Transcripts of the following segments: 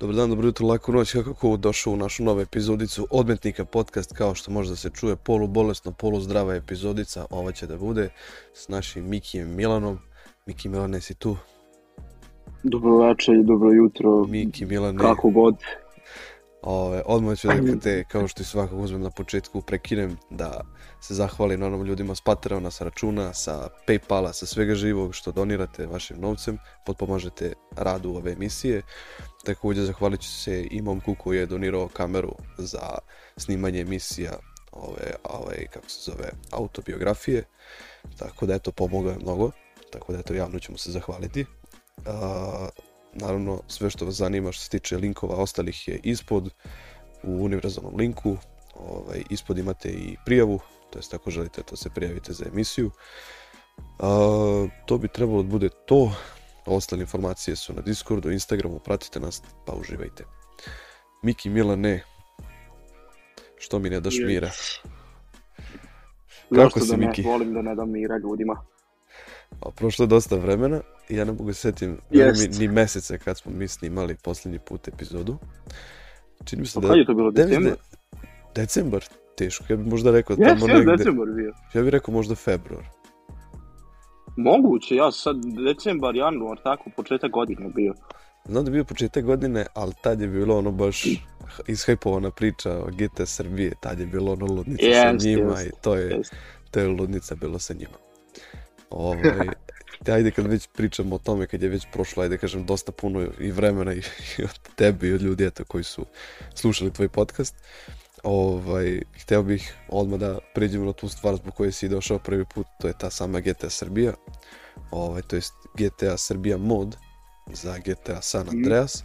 Dobar dan, dobro jutro, laku noć, kako ko došao u našu novu epizodicu Odmetnika podcast, kao što može da se čuje polubolesno, poluzdrava epizodica, ova će da bude s našim Mikijem Milanom. Miki Milane, si tu? Dobro večer i dobro jutro. Miki Milane. Kako god, Ove, odmah ću da te, kao što i svakog uzmem na početku, prekinem da se zahvalim onom ljudima s Patreona, sa računa, sa Paypala, sa svega živog što donirate vašim novcem, potpomažete radu ove emisije. Takođe, zahvalit ću se i momku koji je donirao kameru za snimanje emisija ove, ove, kako se zove, autobiografije. Tako da, eto, pomogao je mnogo. Tako da, eto, javno ćemo se zahvaliti. Uh, Naravno, sve što vas zanima što se tiče linkova, ostalih je ispod u univerzalnom linku. Ovaj, ispod imate i prijavu, to jest ako želite to da se prijavite za emisiju. A, to bi trebalo da bude to. Ostale informacije su na Discordu, Instagramu, pratite nas, pa uživajte. Miki Milane, što mi ne daš mira? Kako Zašto si, da ne, Miki? Volim da ne dam mira ljudima. A, prošlo je dosta vremena ja ne mogu da setim ni, ni meseca kad smo mi snimali posljednji put epizodu. Čini mi se pa da... Kad je to bilo? Decembar? Decembar, teško. Ja bih možda rekao yes, tamo yes, negde... decembar bio. Ja bih rekao možda februar. Moguće, ja sad decembar, januar, tako, početak godine bio. Znam da je bio početak godine, ali tad je bilo ono baš hm. ishajpovana priča o GT Srbije, tad je bilo ono ludnica yes, sa njima yes, i to je, yes. to je ludnica bilo sa njima. Ovaj, da ajde kad već pričamo o tome, kad je već prošlo, ajde kažem, dosta puno i vremena i, i od tebe i od ljudi eto, koji su slušali tvoj podcast, ovaj, hteo bih odmah da pređemo na tu stvar zbog koje si došao prvi put, to je ta sama GTA Srbija, ovaj, to je GTA Srbija mod za GTA San mhm. Andreas,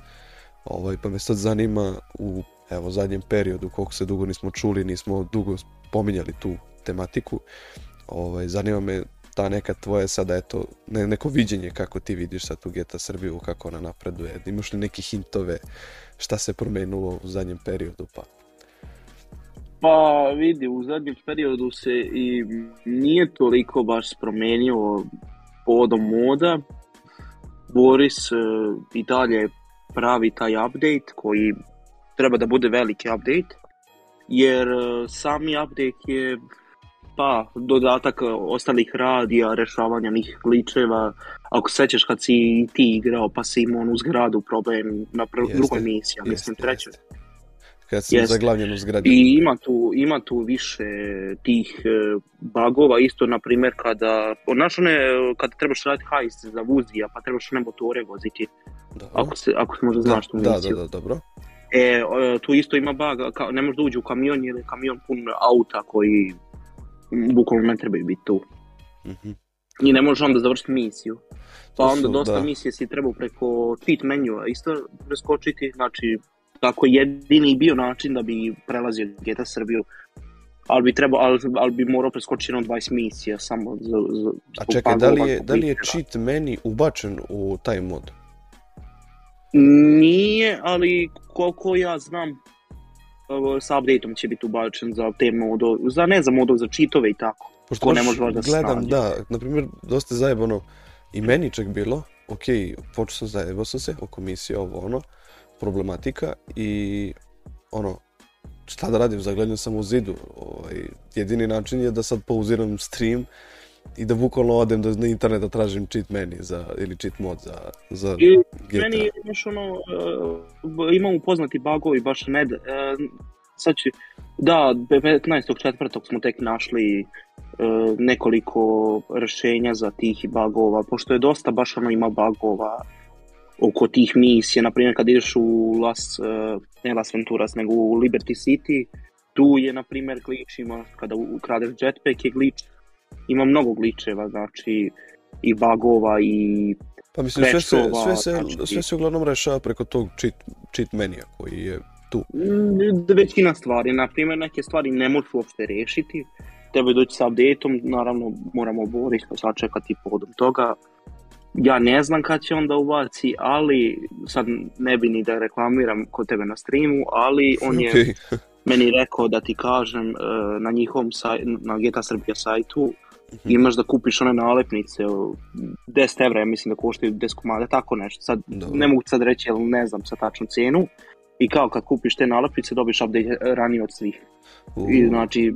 ovaj, pa me sad zanima u evo, zadnjem periodu, koliko se dugo nismo čuli, nismo dugo pominjali tu tematiku, ovaj, zanima me ta neka tvoje sada eto, ne, neko viđenje kako ti vidiš sad tu Geta Srbiju, kako ona napreduje, imaš li neke hintove šta se promenilo u zadnjem periodu pa? Pa vidi, u zadnjem periodu se i nije toliko baš promenilo povodom moda. Boris e, i dalje pravi taj update koji treba da bude veliki update jer e, sami update je pa dodatak ostalih radija, rešavanja njih kličeva. Ako sećaš kad si ti igrao, pa si imao onu zgradu problem na pr jeste, drugoj misiji, ja mislim trećoj. Kad si jeste. zaglavljen u zgradi. I ima tu, ima tu više tih e, bugova, isto na primjer kada, znaš one, kada trebaš raditi hajs za vuzija, pa trebaš one motore voziti. Da. Ako, se, ako se možda da, znaš da, tu misiju. Da, da, da, dobro. E, tu isto ima bug, ne možeš da uđe u kamion jer je kamion pun auta koji bukvalno ne trebaju biti tu. Mhm. Mm I ne možeš onda završiti misiju. Pa onda su, dosta da. misije si trebao preko cheat menjua isto preskočiti, znači tako jedini bio način da bi prelazio GTA Srbiju ali bi trebao ali, ali bi morao preskočiti 20 misija samo za, za A čekaj, da li je da li je cheat meni ubačen u taj mod? Nije, ali koliko ja znam, sa updateom će biti ubačen za te modo, za ne za modo, za čitove i tako. Pošto Ko ne može da gledam, da, na primjer, dosta zajebano i meni čak bilo, ok, počeo sam zajebao sam se, o komisije, ovo ono, problematika i ono, šta da radim, zagledam sam u zidu, ovaj, jedini način je da sad pauziram stream, i da bukvalno odem do, na internet da tražim cheat meni za, ili cheat mod za, za I, GTA. Meni imaš ono, uh, imamo poznati bagovi, baš ne, uh, eh, sad ću, da, 15. četvrtog smo tek našli uh, nekoliko rešenja za tih bagova, pošto je dosta baš ono ima bagova oko tih misija, na primjer kad ideš u Las, uh, ne Las Venturas, nego u Liberty City, tu je na primjer glitch, ima, kada ukradeš jetpack je glitch, ima mnogo glitcheva, znači i bagova i pa mislim, sve se, sve, se, znači, sve se uglavnom rešava preko tog cheat, cheat menija koji je tu. Mm, Većina stvari, na primjer neke stvari ne možeš uopšte rešiti, treba doći sa updateom, naravno moramo Boris pa sačekati podom toga. Ja ne znam kad će on da ubaci, ali sad ne bi ni da reklamiram kod tebe na streamu, ali on je meni rekao da ti kažem e, na njihovom saj, na GTA Srbija sajtu mhm. imaš da kupiš one nalepnice 10 evra, ja mislim da koštaju 10 komada, tako nešto. Sad, Dobro. ne mogu sad reći, ali ne znam sa tačnu cenu. I kao kad kupiš te nalepnice, dobiš update ranije od svih. U. I znači,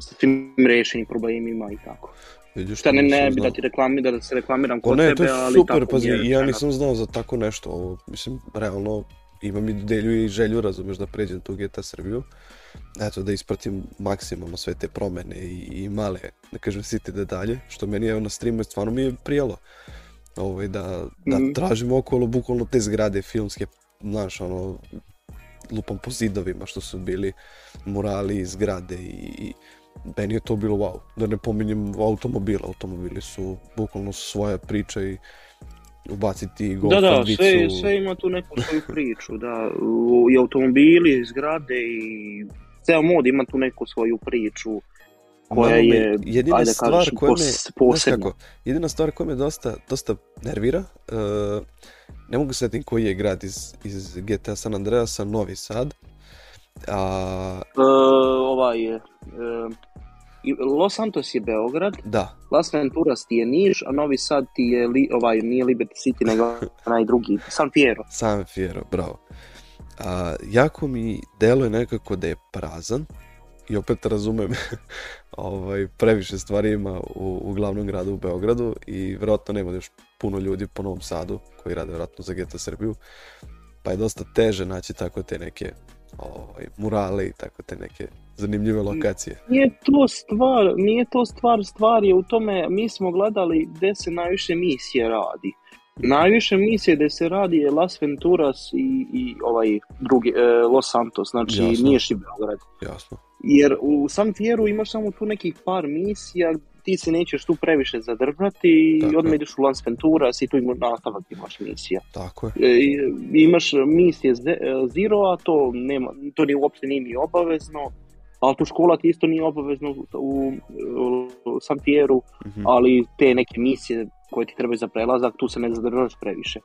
sa tim rešenim problemima i tako. Vidiš, Šta ne, ne bi da ti reklami, da se reklamiram kod tebe, ali... Ne, to je super, tebe, pazi, ja nisam znao za tako nešto, ovo, mislim, realno, imam i delju i želju, razumeš, da pređem tu GTA Srbiju, eto, da ispratim maksimalno sve te promene i, i male, da kažem, site da dalje, što meni je na streamu stvarno mi je prijelo. Ovaj, da, da mm tražim okolo bukvalno te zgrade filmske, znaš, ono, lupam po zidovima što su bili murali i zgrade i, i meni je to bilo wow. Da ne pominjem automobila, automobili su bukvalno svoja priča i ubaciti golf da, da, sve, sve ima tu neku svoju priču, da, i automobili, i zgrade, i ceo mod ima tu neku svoju priču koja me, je, jedina ajde da stvar kažeš, koja me, posebna. Kako, jedina stvar koja me dosta, dosta nervira, uh, ne mogu setim koji je grad iz, iz GTA San Andreasa, Novi Sad, a... Uh, ovaj je... Uh, Los Santos je Beograd, da. Las Venturas ti je Niš, a Novi Sad ti je, li, ovaj, nije Liberty City, nego onaj drugi, San Piero. San Piero, bravo. A, jako mi deluje nekako da je prazan i opet razumem ovaj, previše stvari ima u, u glavnom gradu u Beogradu i verovatno nema još puno ljudi po Novom Sadu koji rade verovatno za Geta Srbiju pa je dosta teže naći tako te neke ovaj, murale i tako te neke zanimljive lokacije. Nije to stvar, nije to stvar, stvar je u tome, mi smo gledali gde se najviše misije radi. Najviše misije gde se radi je Las Venturas i, i ovaj drugi, e, Los Santos, znači Jasno. nije Šibeograd. Jasno. Jer u San Fieru imaš samo tu nekih par misija ti se nećeš tu previše zadržati i odmah je. ideš u Lans Venturas i tu imaš nastavak imaš misija. Tako je. E, I, imaš misije e, Zero, a to, nema, to ni uopšte nije ni obavezno. Autoškola ti isto nije obavezno u, u, u Santieru, mm-hmm. ali te neke misije koje ti trebaju za prelazak, tu se ne zadržavaš previše.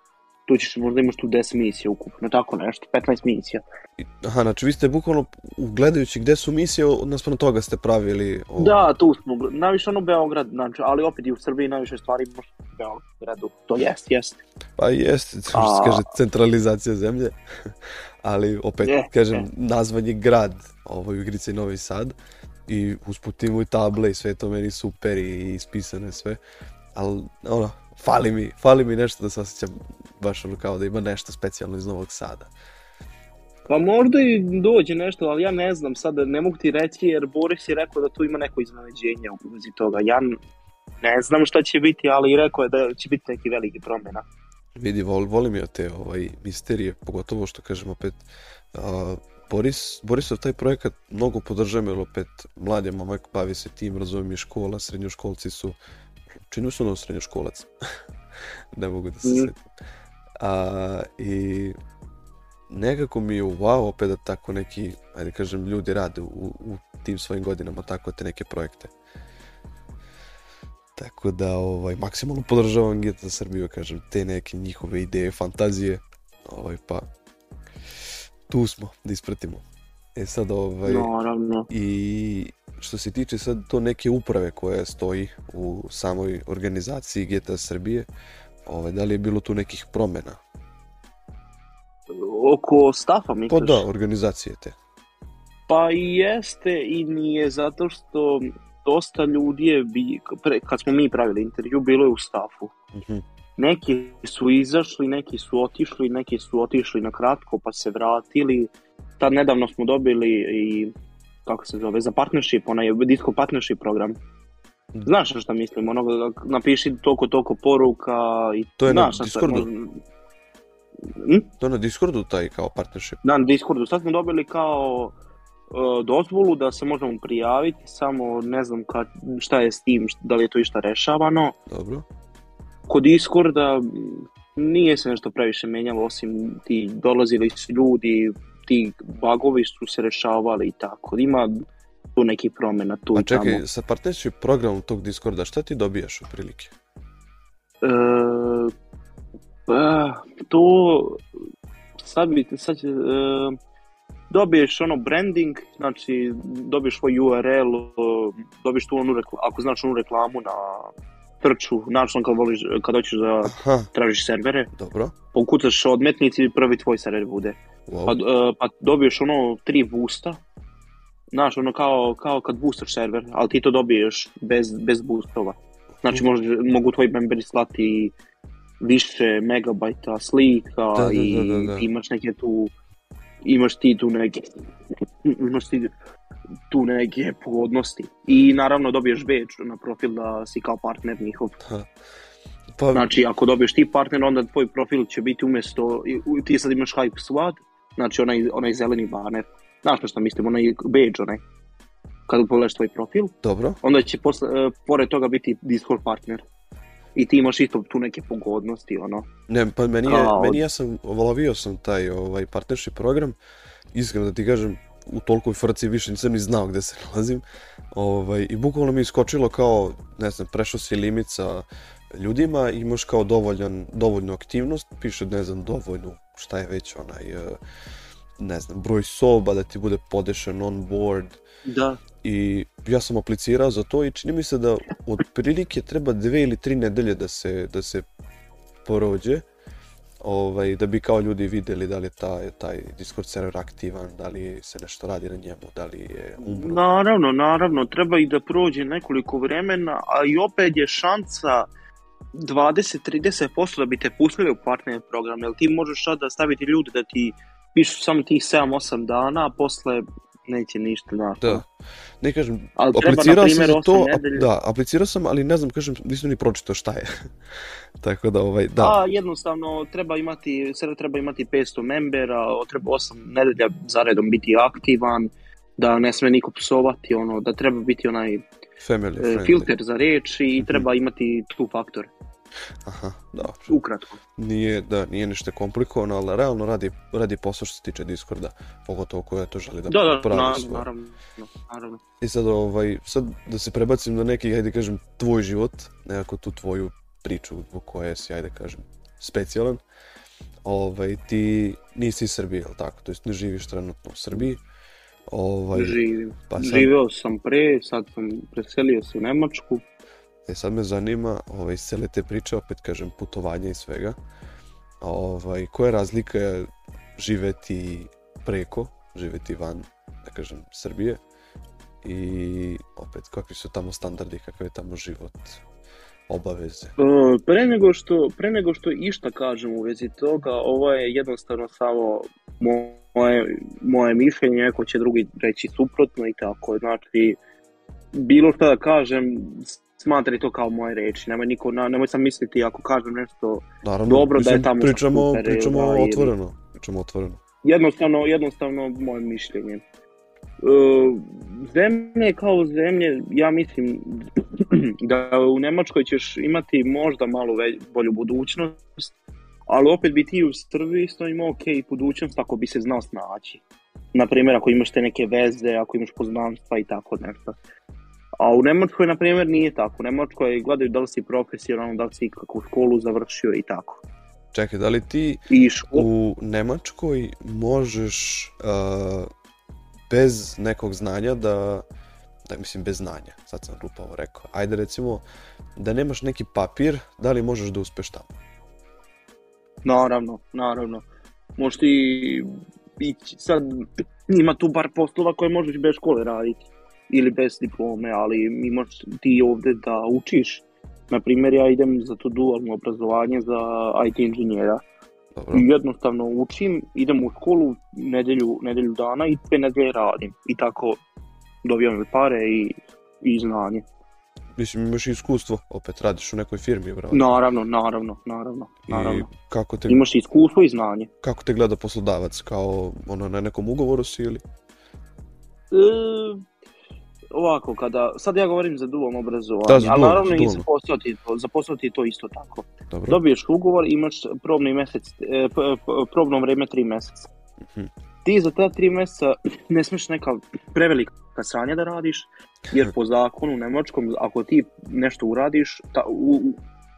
Tu ćeš, možda imaš tu 10 misija ukupno, tako nešto, 15 misija. Aha, znači vi ste bukvalno, gledajući gde su misije, naspram toga ste pravili... Ovo... Da, tu smo, najviše ono Beograd, znači, ali opet i u Srbiji najviše stvari imaš u Beogradu, to jest, jest. Pa jest, što se kaže, centralizacija zemlje ali opet, yeah, kažem, yeah. nazvan je grad ovoj igrice Novi Sad i usput imaju table i sve to meni super i ispisane sve, ali ono, fali mi, fali mi nešto da se osjećam baš ono kao da ima nešto specijalno iz Novog Sada. Pa možda i dođe nešto, ali ja ne znam, sad ne mogu ti reći jer Boris je rekao da tu ima neko iznenađenje u vezi toga. Ja ne znam šta će biti, ali rekao je da će biti neki veliki promjena. Vidi, vol, volim ja te ovaj, misterije, pogotovo što kažem opet, a, Boris, Borisov taj projekat mnogo podržavam, jer opet mlad je momak, bavi se tim, razumijem i škola, srednjoškolci su, čini su da ono srednjoškolac, ne mogu da se mm. setim. A, I nekako mi je wow opet da tako neki, ajde kažem, ljudi rade u, u tim svojim godinama tako te neke projekte. Uh, Tako da ovaj, maksimalno podržavam GTA Srbiju, da kažem, te neke njihove ideje, fantazije, ovaj, pa tu smo, da ispratimo. E sad, ovaj, Naravno. i što se tiče sad to neke uprave koje stoji u samoj organizaciji GTA Srbije, ovaj, da li je bilo tu nekih promena? Oko stafa, misliš? Pa da, organizacije te. Pa jeste i nije, zato što dosta ljudi je, bi, pre, kad smo mi pravili intervju, bilo je u stafu. Mm -hmm. Neki su izašli, neki su otišli, neki su otišli na kratko pa se vratili. Tad nedavno smo dobili i kako se zove, za partnership, onaj disco partnership program. Mhm. Znaš šta mislim, ono, napiši toliko, toliko poruka i... To je na Discordu? Šta, hm? To je na Discordu taj kao partnership? Da, na Discordu. Sad smo dobili kao E, dozvolu da se možemo prijaviti, samo ne znam kad, šta je s tim, da li je to išta rešavano. Dobro. Kod Discorda nije se nešto previše menjalo, osim ti dolazili su ljudi, ti bagovi su se rešavali i tako. Ima tu neki promena tu tamo. A čekaj, tamo. sa partnership programom tog Discorda, šta ti dobijaš otprilike? E, pa, to sad bi, sad, e, dobiješ ono branding, znači dobiješ svoj URL, dobiješ tu onu reklamu, ako znaš onu reklamu na trču, način kad, voliš, kad hoćeš da Aha. tražiš servere, Dobro. pokucaš odmetnici i prvi tvoj server bude. Wow. Pa, e, pa dobiješ ono tri boosta, znaš ono kao, kao kad boostaš server, ali ti to dobiješ bez, bez boostova. Znači mm. može, mogu tvoji memberi slati više megabajta slika da, da, da, i da, da. imaš neke tu imaš ti tu neke imaš ti tu neke pogodnosti i naravno dobiješ Beč na profil da si kao partner njihov ha. pa... znači ako dobiješ ti partner onda tvoj profil će biti umesto ti sad imaš Hype Squad znači onaj, onaj zeleni banner znaš na što mislim, onaj Beč onaj kada pogledaš tvoj profil, Dobro. onda će posle, eh, pored toga biti Discord partner i ti imaš isto tu neke pogodnosti, ono. Ne, pa meni, je, A, meni ja sam, volavio sam taj ovaj partnership program, iskreno da ti kažem, u tolkoj frci više nisam ni znao gde se nalazim. Ovaj, I bukvalno mi iskočilo kao, ne znam, prešao si limit sa ljudima, imaš kao dovoljan, dovoljnu aktivnost, piše, ne znam, dovoljnu, šta je već onaj... Uh, ne znam, broj soba da ti bude podešan on board. Da. I ja sam aplicirao za to i čini mi se da od prilike treba dve ili tri nedelje da se, da se porođe. Ovaj, da bi kao ljudi videli da li je taj, taj Discord server aktivan, da li se nešto radi na njemu, da li je umro. Naravno, naravno, treba i da prođe nekoliko vremena, a i opet je šanca 20-30% da bi te pustili u partner program, jer ti možeš sad da staviti ljude da ti pišu samo tih 7-8 dana, a posle neće ništa da. Da. Ne kažem, ali aplicirao sam za to, nedelje. da, aplicirao sam, ali ne znam, kažem, nisam ni pročitao šta je. Tako da, ovaj, da. A, jednostavno, treba imati, sada treba imati 500 membera, treba 8 nedelja zaredom biti aktivan, da ne sme niko psovati, ono, da treba biti onaj Family e, filter za reč i mm -hmm. treba imati tu faktor. Aha, dobro. Ukratko. Nije, da, nije ništa komplikovano, ali realno radi, radi posao što se tiče Discorda, pogotovo koja to želi da, da, da pravi naravno, svoje. naravno, naravno. I sad, ovaj, sad da se prebacim na neki, hajde kažem, tvoj život, nekako tu tvoju priču zbog koje si, ajde kažem, specijalan. Ovaj, ti nisi iz Srbije, jel tako? To jest ne živiš trenutno u Srbiji. Ovaj, Živim. Pa sad... Živeo sam pre, sad sam preselio se u Nemačku, E sad me zanima, ovaj, iz cele te priče, opet kažem, putovanja i svega, ovaj, koja je razlika živeti preko, živeti van, da kažem, Srbije i opet kakvi su tamo standardi, kakav je tamo život, obaveze? E, pre nego što, pre nego što išta kažem u vezi toga, ovo je jednostavno samo moje, moje mišljenje, neko će drugi reći suprotno i tako, znači bilo šta da kažem, smatraj to kao moje reči, nemoj, niko, nemoj sam misliti ako kažem nešto Naravno, dobro mislim, da je tamo... Pričamo, super, pričamo da, otvoreno, pričamo otvoreno. Jednostavno, jednostavno moje mišljenje. E, zemlje kao zemlje, ja mislim da u Nemačkoj ćeš imati možda malo već, bolju budućnost, ali opet bi ti u Srbiji isto imao ok budućnost ako bi se znao snaći. Naprimjer, ako imaš te neke veze, ako imaš poznanstva i tako nešto. A u Nemačkoj, na primjer, nije tako. U Nemačkoj gledaju da li si profesionalno, da li si kakvu školu završio i tako. Čekaj, da li ti u Nemačkoj možeš uh, bez nekog znanja da da mislim bez znanja, sad sam rupa ovo rekao. Ajde recimo da nemaš neki papir, da li možeš da uspeš tamo? Naravno, naravno. Možeš ti ići, sad ima tu bar poslova koje možeš bez škole raditi ili bez diplome, ali imaš ti ovde da učiš. Na primjer, ja idem za to dualno obrazovanje za IT inženjera. Dobro. I jednostavno učim, idem u školu nedelju, nedelju dana i te nedelje radim. I tako dobijam pare i, i znanje. Mislim, imaš iskustvo, opet radiš u nekoj firmi, bravo. Naravno, naravno, naravno, naravno. I kako te... Imaš iskustvo i znanje. Kako te gleda poslodavac, kao ono, na nekom ugovoru si ili? E, ovako, kada, sad ja govorim za duvom obrazovanje, da, ali naravno i za posao, ti, za posao ti to isto tako. Dobro. Dobiješ ugovor, imaš probni mesec, e, probno vreme 3 meseca. Mhm. Ti za ta 3 meseca ne smiješ neka prevelika sranja da radiš, jer po zakonu nemačkom, ako ti nešto uradiš ta, u,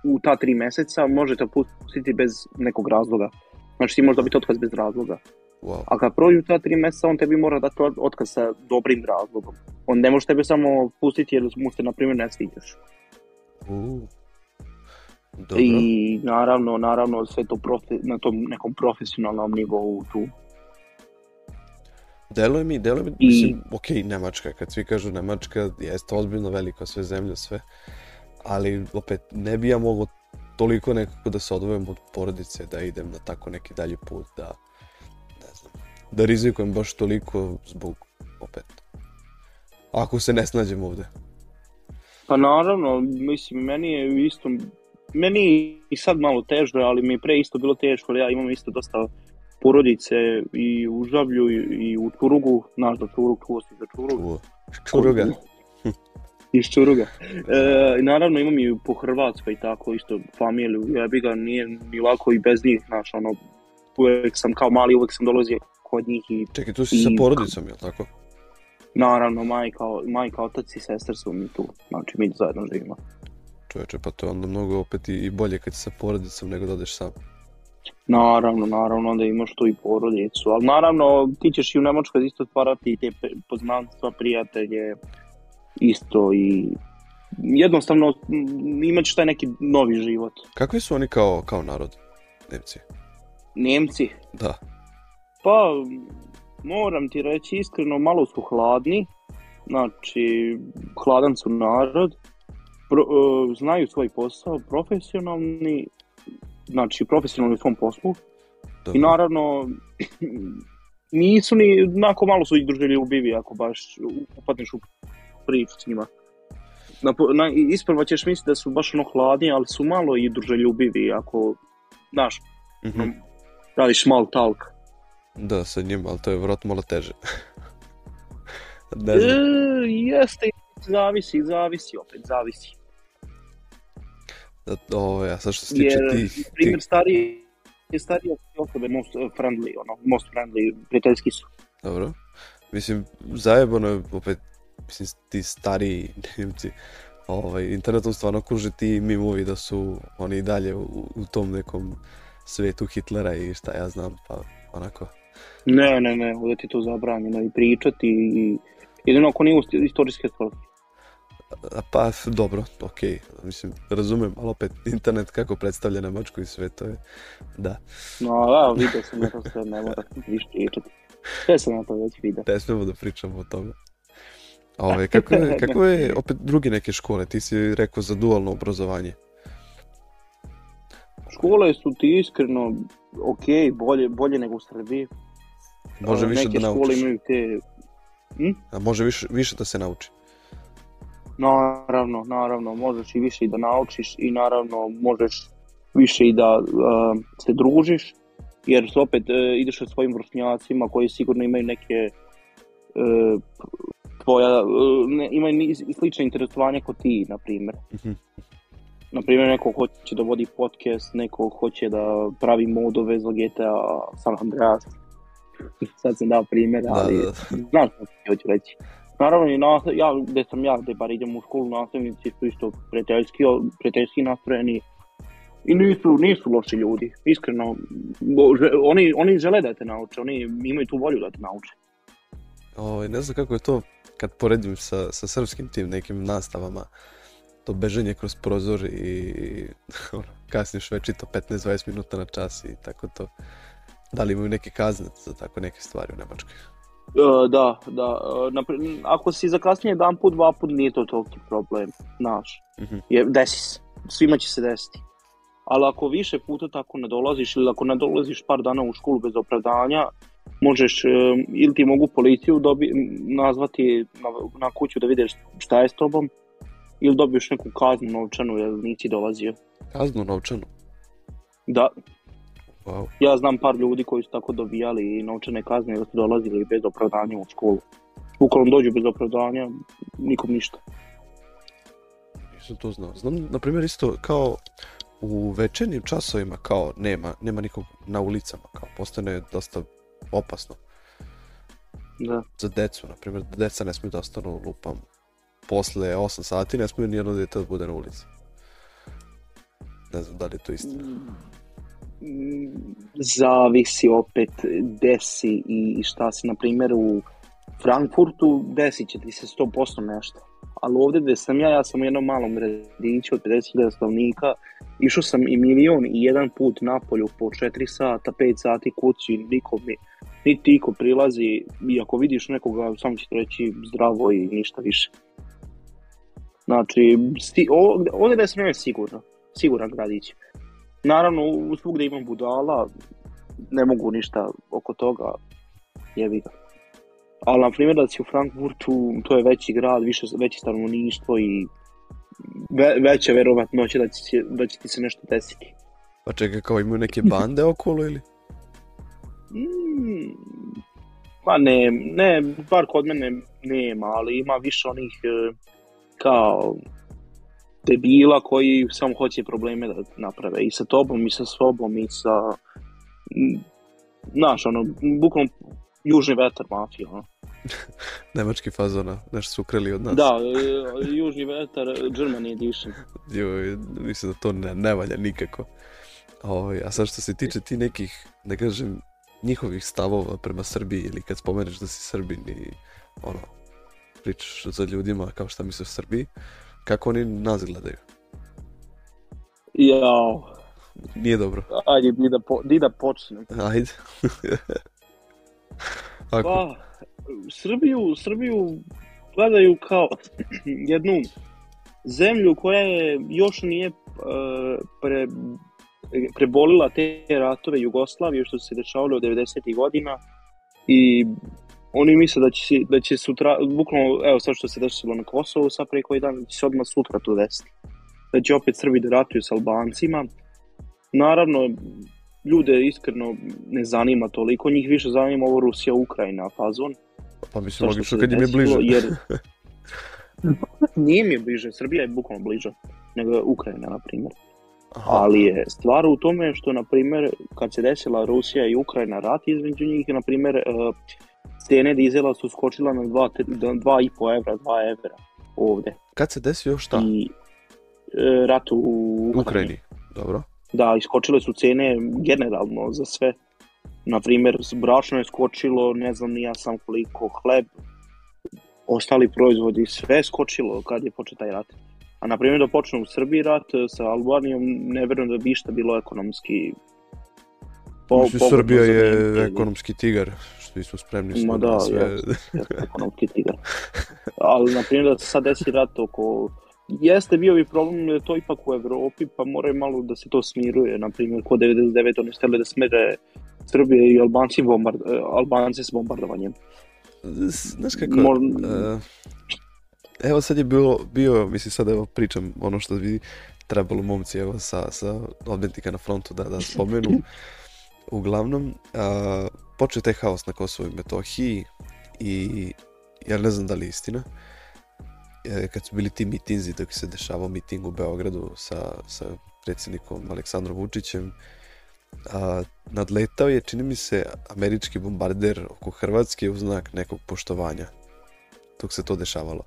u ta 3 meseca, može te pustiti bez nekog razloga. Znači ti možda biti otkaz bez razloga. Wow. A kad prođu ta tri meseca, on tebi mora dati otkaz sa dobrim razlogom. On ne može tebe samo pustiti jer mu se, na primjer, ne sviđaš. Uh. I naravno, naravno, sve to profi, na tom nekom profesionalnom nivou tu. Deluje mi, deluje mi, I... mislim, ok, Nemačka, kad svi kažu Nemačka, jeste ozbiljno velika sve zemlja, sve, ali opet ne bi ja mogao toliko nekako da se odvojim od porodice, da idem na tako neki dalji put, da da rizikujem baš toliko zbog, opet, ako se ne snađem ovde. Pa naravno, mislim, meni je isto, meni je i sad malo teže, ali mi je pre isto bilo teško, ja imam isto dosta porodice i u Žablju i, i u Čurugu, znaš da Čurug, čuo si za Čurug. Čuo. Čuruga. Iz Čuruga. E, naravno imam i po Hrvatskoj tako isto familiju, ja bi ga nije ni lako i bez njih, znaš, ono, uvek sam kao mali, uvek sam dolazio kod njih. I, Čekaj, tu si i, sa porodicom, jel tako? Naravno, majka, majka, otac i sestra su mi tu. Znači, mi zajedno živimo. Čoveče, pa to je onda mnogo opet i, bolje kad si sa porodicom nego da odeš sam. Naravno, naravno, onda imaš tu i porodicu, ali naravno ti ćeš i u Nemačkoj isto stvarati te poznanstva, prijatelje, isto i jednostavno imaćeš taj neki novi život. Kakvi su oni kao, kao narod, Nemci? Nemci? Da. Pa, moram ti reći iskreno, malo su hladni, znači, hladan su narod, pro, e, znaju svoj posao, profesionalni, znači, profesionalni u svom poslu, Dobro. i naravno, nisu ni, onako malo su ih i druželjubivi, ako baš upadneš u priču s njima. Na, na, isprva ćeš misliti da su baš ono hladni, ali su malo i druželjubivi, ako, znaš, mm -hmm. radiš mal talk. Da, sa njim, ali to je vrat malo teže. ne e, znam. E, jeste, zavisi, zavisi opet, zavisi. Da, e, ovo, ovaj, ja sad što se tiče Jer, tih... Jer, primjer, tih... starije, starije osobe most friendly, ono, most friendly, prijateljski su. Dobro. Mislim, zajebano je opet, mislim, ti stariji Nemci, ovaj, internetom stvarno kuže ti mimovi da su oni dalje u, u tom nekom svetu Hitlera i šta ja znam, pa onako Ne, ne, ne, ovde ti to zabranjeno i pričati i jedino ako nije istorijske tvrde. Pa, dobro, okej, okay. mislim, razumem, ali opet, internet kako predstavlja Nemačku i sve, to je, da. No, da, vidio sam, jer se ne mora ništa pričati. Sve sam na to već vidio. Ne smemo da pričamo o tome. A ove, kako, je, kako je opet drugi neke škole? Ti si rekao za dualno obrazovanje. Škole su ti iskreno ok, bolje, bolje nego u Srbiji. Može više da naučiš. škole imaju te... Hm? A može više, više da se nauči. Naravno, naravno, možeš i više i da naučiš i naravno možeš više i da uh, se družiš, jer se opet uh, ideš sa svojim vršnjacima koji sigurno imaju neke uh, tvoja, uh, ne, imaju slične interesovanja kao ti, na primjer. Mhm. Na primjer, neko hoće da vodi podcast, neko hoće da pravi modove za GTA San Andreas, sad sam dao primjer, da, ali da, da. znaš što hoću reći. Naravno, i nastav, ja, gde sam ja, gde bar idem u školu, nastavnici su isto prijateljski, prijateljski nastrojeni i nisu, nisu loši ljudi, iskreno. Oni, oni žele da te nauče, oni imaju tu volju da te nauče. O, ovaj, ne znam kako je to kad poredim sa, sa srpskim tim nekim nastavama, to beženje kroz prozor i ono, kasniš već i to 15-20 minuta na čas i tako to. Da li imaju neke kazne za tako neke stvari u Nemačkoj? E, da, da. E, Napr- ako si zakasnije jedan put, dva put, nije to toliki problem, znaš. Mhm. Je, desi se. Svima će se desiti. Ali ako više puta tako ne dolaziš ili ako ne dolaziš par dana u školu bez opravdanja, možeš, e, ili ti mogu policiju dobi, nazvati na, na kuću da vidiš šta je s tobom, ili dobiješ neku kaznu novčanu jer nisi dolazio. Kaznu novčanu? Da, Wow. Ja znam par ljudi koji su tako dobijali i novčane kazne da su dolazili bez opravdanja u školu. Ukolom dođu bez opravdanja, nikom ništa. Nisam to znao. Znam, na primjer, isto kao u večernjim časovima kao nema, nema nikog na ulicama, kao postane dosta opasno. Da. Za decu, na primjer, deca ne smiju da ostanu lupam posle 8 sati, ne smiju nijedno dete da bude na ulici. Ne znam da li je to istina. Mm zavisi opet desi i šta se, na primjer, u Frankfurtu desit će ti se 100% nešto. Ali ovde gde sam ja, ja sam u jednom malom gradiću od 50.000 stavnika, išao sam i milion i jedan put na polju po 4 sata, 5 sati kući, niko mi, niti iko prilazi i ako vidiš nekoga, samo će reći zdravo i ništa više. Znači, sti, ovde, ovde da sam ja sigurno, siguran gradić. Naravno, svugde imam budala, ne mogu ništa oko toga, jebi ga. Ali, na primjer, da si u Frankfurtu, to je veći grad, više, veće stanovništvo i ve, veća verovatnoća da će, da će ti se nešto desiti. Pa čekaj, kao imaju neke bande okolo ili? Mm, pa ne, ne, bar kod mene nema, ali ima više onih e, kao debila koji samo hoće probleme da naprave i sa tobom i sa sobom i sa znaš ono bukvalno južni vetar mafija ono. Nemački fazona, nešto su ukrili od nas. Da, e, južni vetar, Germany edition. Joj, mislim da to ne, ne valja nikako. O, a sad što se tiče ti nekih, da kažem, njihovih stavova prema Srbiji ili kad spomeneš da si Srbin i ono, pričaš za ljudima kao šta misliš o Srbiji, kako oni nas gledaju. Jao. Nije dobro. Ajde, di da, po, di da počnem. Ajde. Ako... Pa, Srbiju, Srbiju gledaju kao jednu zemlju koja je još nije e, pre, prebolila te ratove Jugoslavije što se dešavalo od 90. godina i oni misle da će, da će sutra, bukvalno, evo sad što se desilo na Kosovu, sad pre koji dan da će se odmah sutra to desiti. Da će opet Srbi da ratuju sa Albancima. Naravno, ljude iskreno ne zanima toliko, njih više zanima ovo Rusija-Ukrajina fazon. Pa mislim, logično kad im je bliže. jer, nije mi je bliže, Srbija je bukvalno bliže nego Ukrajina, na primjer. Aha. Ali je stvar u tome što, na primjer, kad se desila Rusija i Ukrajina rat između njih, na primjer, uh, cene dizela su skočila na 2,5 evra, 2 evra ovde. Kad se desio šta? I, e, rat u Ukrajini. Ukrajini. Dobro. Da, iskočile su cene generalno za sve. Na primer, brašno je skočilo, ne znam ni ja sam koliko, hleb, ostali proizvodi, sve je skočilo kad je počeo taj rat. A na primjer da počne u Srbiji rat e, sa Albanijom, ne verujem da bi išta bilo ekonomski po, Mislim, Srbija je ekonomski tigar, svi su spremni smo Ma da, na sve. Jes, jes, ekonomski tigar. Ali, na primjer, da se sad desi rat oko jeste bio bi problem da to ipak u Evropi, pa mora malo da se to smiruje, na primjer, kod 99 oni stele da smere Srbije i Albanci, bombard, eh, Albanci s bombardovanjem. Znaš kako, Mor... Uh, evo sad je bilo, bio, mislim sad evo pričam ono što bi trebalo momci evo sa, sa odmetnika na frontu da, da spomenu. Uglavnom, uh, počeo taj haos na Kosovo i Metohiji i ja ne znam da li je istina, e, kad su bili ti mitinzi dok se dešavao miting u Beogradu sa, sa predsjednikom Aleksandrom Vučićem, a, nadletao je, čini mi se, američki bombarder oko Hrvatske u znak nekog poštovanja dok se to dešavalo.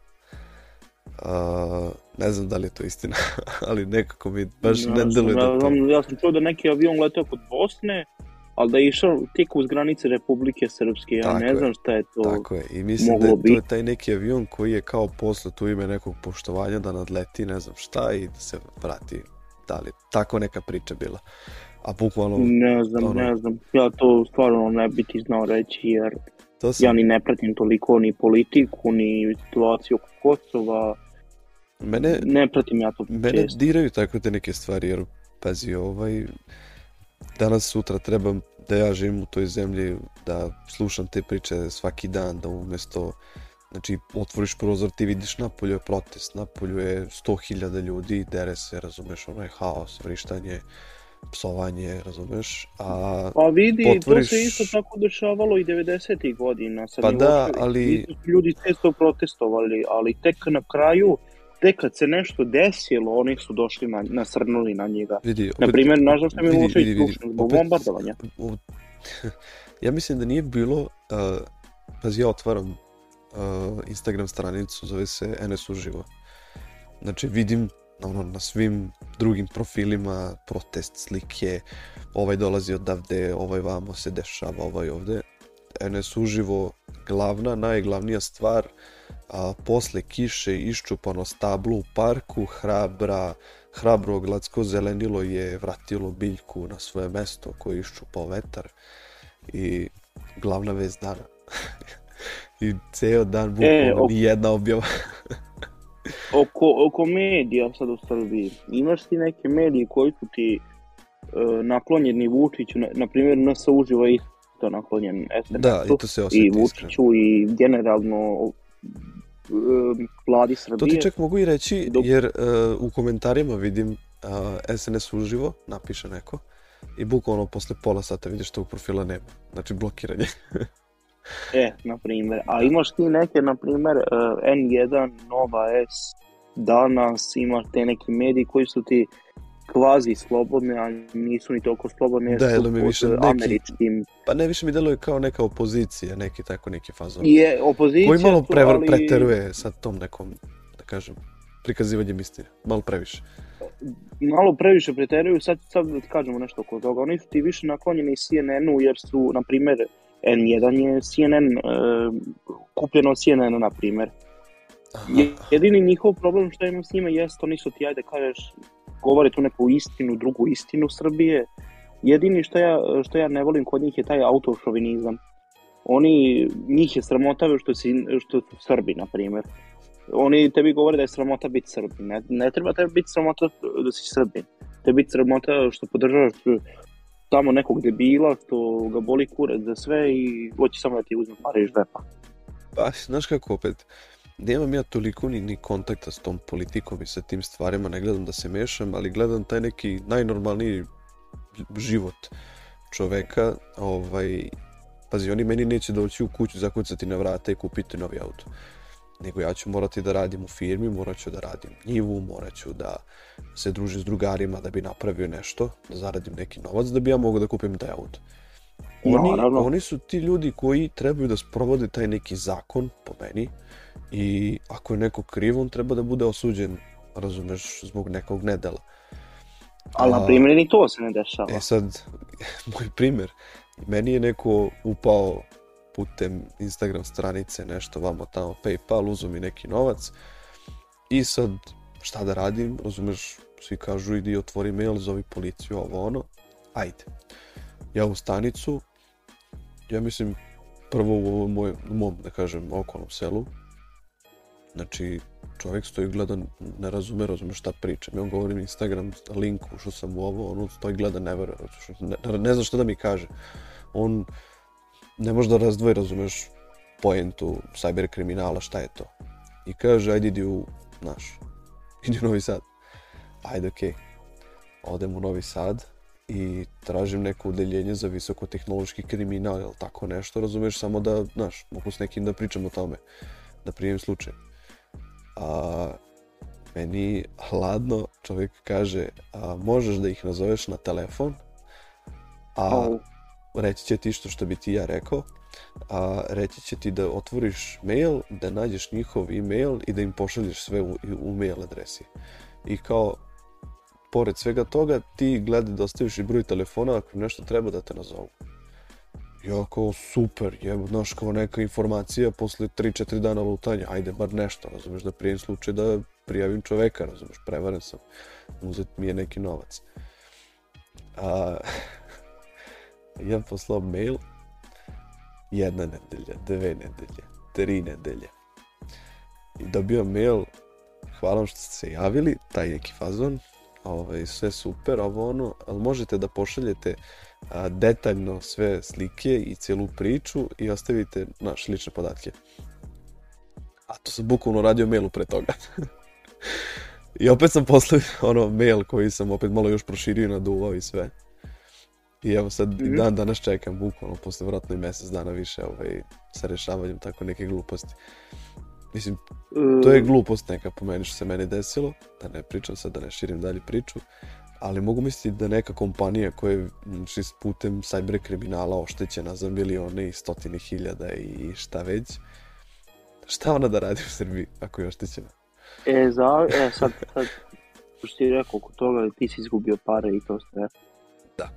A, ne znam da li je to istina, ali nekako mi baš ja, ne deluje da to... Ja sam čuo da neki avion letao kod Bosne, ali da je išao tek uz granice Republike Srpske, ja tako ne je. znam šta je to Tako je, i mislim da je to je taj neki avion koji je kao poslat u ime nekog poštovanja da nadleti, ne znam šta, i da se vrati, da li, tako neka priča bila. A bukvalno... Ne znam, ono... ne znam, ja to stvarno ne bi ti znao reći, jer to sam... ja ni ne pratim toliko ni politiku, ni situaciju oko Kosova, Mene, ne pratim ja to mene često. diraju tako te neke stvari, jer pazi, ovaj, danas sutra trebam da ja živim u toj zemlji, da slušam te priče svaki dan, da umesto Znači, otvoriš prozor, ti vidiš napolju je protest, napolju je 100.000 ljudi, dere se, razumeš, ono je haos, vrištanje, psovanje, razumeš, a... Pa vidi, otvoriš... to se isto tako dešavalo i 90. godina. Sad pa da, ali... Ljudi često protestovali, ali tek na kraju, tek kad se nešto desilo, oni su došli na, nasrnuli na njega. Vidi, opet, Naprimjer, nažalost je Milošević tušen zbog bombardovanja. O, ja mislim da nije bilo, uh, pazi ja otvaram uh, Instagram stranicu, zove se NS Uživo. Znači vidim ono, na svim drugim profilima protest slike, ovaj dolazi odavde, ovaj vamo se dešava, ovaj ovde. NS Uživo, glavna, najglavnija stvar, uh, a, posle kiše iščupano stablo u parku, hrabra, hrabro gladsko zelenilo je vratilo biljku na svoje mesto koje je iščupao vetar i glavna vez dana. I ceo dan e, bukvalno e, jedna objava. oko, oko medija sad u Srbiji, imaš ti neke medije koji su ti e, naklonjeni Vučiću, na, na primjer NS uživa isto naklonjen SNS-u da, i, to se osjeti, i Vučiću iskreno. i generalno Um, vladi Srbije. To ti čak mogu i reći, jer uh, u komentarima vidim uh, SNS uživo, napiše neko, i bukvalno posle pola sata vidiš tog profila nema. Znači, blokiranje. e, na primer. A imaš ti neke, na primer, uh, N1, Nova S, danas imaš te neki mediji koji su ti kvazi slobodne, a nisu ni toliko slobodne da, su mi više neki, američkim... Pa ne, više mi deluje kao neka opozicija, neki tako neki fazon. Je, opozicija Koji malo prevr, ali... preteruje sa tom nekom, da kažem, prikazivanjem istine. Malo previše. Malo previše preteruju, sad, sad da kažemo nešto oko toga. Oni su ti više naklonjeni CNN-u jer su, na primer, N1 je CNN, e, kupljeno od CNN-a, na primer. Aha. Jedini njihov problem što imam s njima jeste, oni su ti, ajde, kažeš, govore tu neku istinu, drugu istinu Srbije. Jedini što ja, što ja ne volim kod njih je taj autošovinizam. Oni, njih je sramota što, si, što su Srbi, na primjer. Oni tebi govore da je sramota biti Srbi. Ne, ne treba tebi biti sramota da si Srbi. Tebi biti sramota što podržavaš tamo nekog debila što ga boli kurac za sve i hoće samo da ti uzme pare iz džepa. Pa, znaš kako opet, uh, nemam ja toliko ni, ni kontakta s tom politikom i sa tim stvarima, ne gledam da se mešam, ali gledam taj neki najnormalniji život čoveka, ovaj, pazi, oni meni neće doći u kuću, zakucati na vrata i kupiti novi auto nego ja ću morati da radim u firmi, morat ću da radim njivu, morat ću da se družim s drugarima da bi napravio nešto, da zaradim neki novac, da bi ja mogao da kupim taj auto. Oni, no, oni su ti ljudi koji trebaju da sprovode taj neki zakon, po meni, I ako je neko kriv, on treba da bude osuđen, razumeš, zbog nekog nedela. Ali, na primjer, ni to se ne dešava. E sad, moj primjer, meni je neko upao putem Instagram stranice, nešto vamo tamo, Paypal, uzo mi neki novac i sad šta da radim, razumeš, svi kažu idi otvori mail, zovi policiju, ovo ono, ajde. Ja u stanicu, ja mislim prvo u ovom moj, mom, da kažem, okolnom selu, Znači, čovjek stoji gleda, ne razume, razume šta pričam. Ja on govorim Instagram link, ušao sam u ovo, on stoji gleda, ne veruje, ne, ne zna šta da mi kaže. On ne može da razdvoji, razumeš, poentu cyber kriminala, šta je to. I kaže, ajde idi u, naš, idi u Novi Sad. Ajde, okej. Okay. Odem u Novi Sad i tražim neko udeljenje za visokotehnološki kriminal, tako nešto, razumeš, samo da, znaš, mogu s nekim da pričam o tome, da prijem slučaj a meni hladno čovjek kaže a, možeš da ih nazoveš na telefon a reći će ti što što bi ti ja rekao a reći će ti da otvoriš mail, da nađeš njihov email i da im pošalješ sve u, u mail adresi. I kao, pored svega toga, ti gledaj da ostaviš i broj telefona ako nešto treba da te nazovu. Ja kao super, je, znaš, kao neka informacija posle 3-4 dana lutanja, ajde, bar nešto, razumeš, da prijem slučaj da prijavim čoveka, razumeš, prevaren sam, uzet mi je neki novac. A, ja poslao mail, jedna nedelja, dve nedelje, tri nedelje. I dobio mail, hvala vam što ste se javili, taj neki fazon, ovaj, sve super, ovo ono, ali možete da pošaljete uh, detaljno sve slike i celu priču i ostavite naše lične podatke. A to sam bukvalno radio mailu pre toga. I opet sam poslao ono mail koji sam opet malo još proširio i naduvao i sve. I evo sad mm -hmm. dan danas čekam bukvalno posle vratno i mesec dana više ovaj, sa rešavanjem tako neke gluposti. Mislim, to je e. glupost neka po meni što se meni desilo, da ne pričam sad, da ne širim dalje priču, ali mogu misliti da neka kompanija koja je znači, putem cyber kriminala oštećena za milione i stotine hiljada i šta već, šta ona da radi u Srbiji ako je oštećena? E, za, e sad, sad, što ti rekao oko toga, ti si izgubio pare i to sve. Da.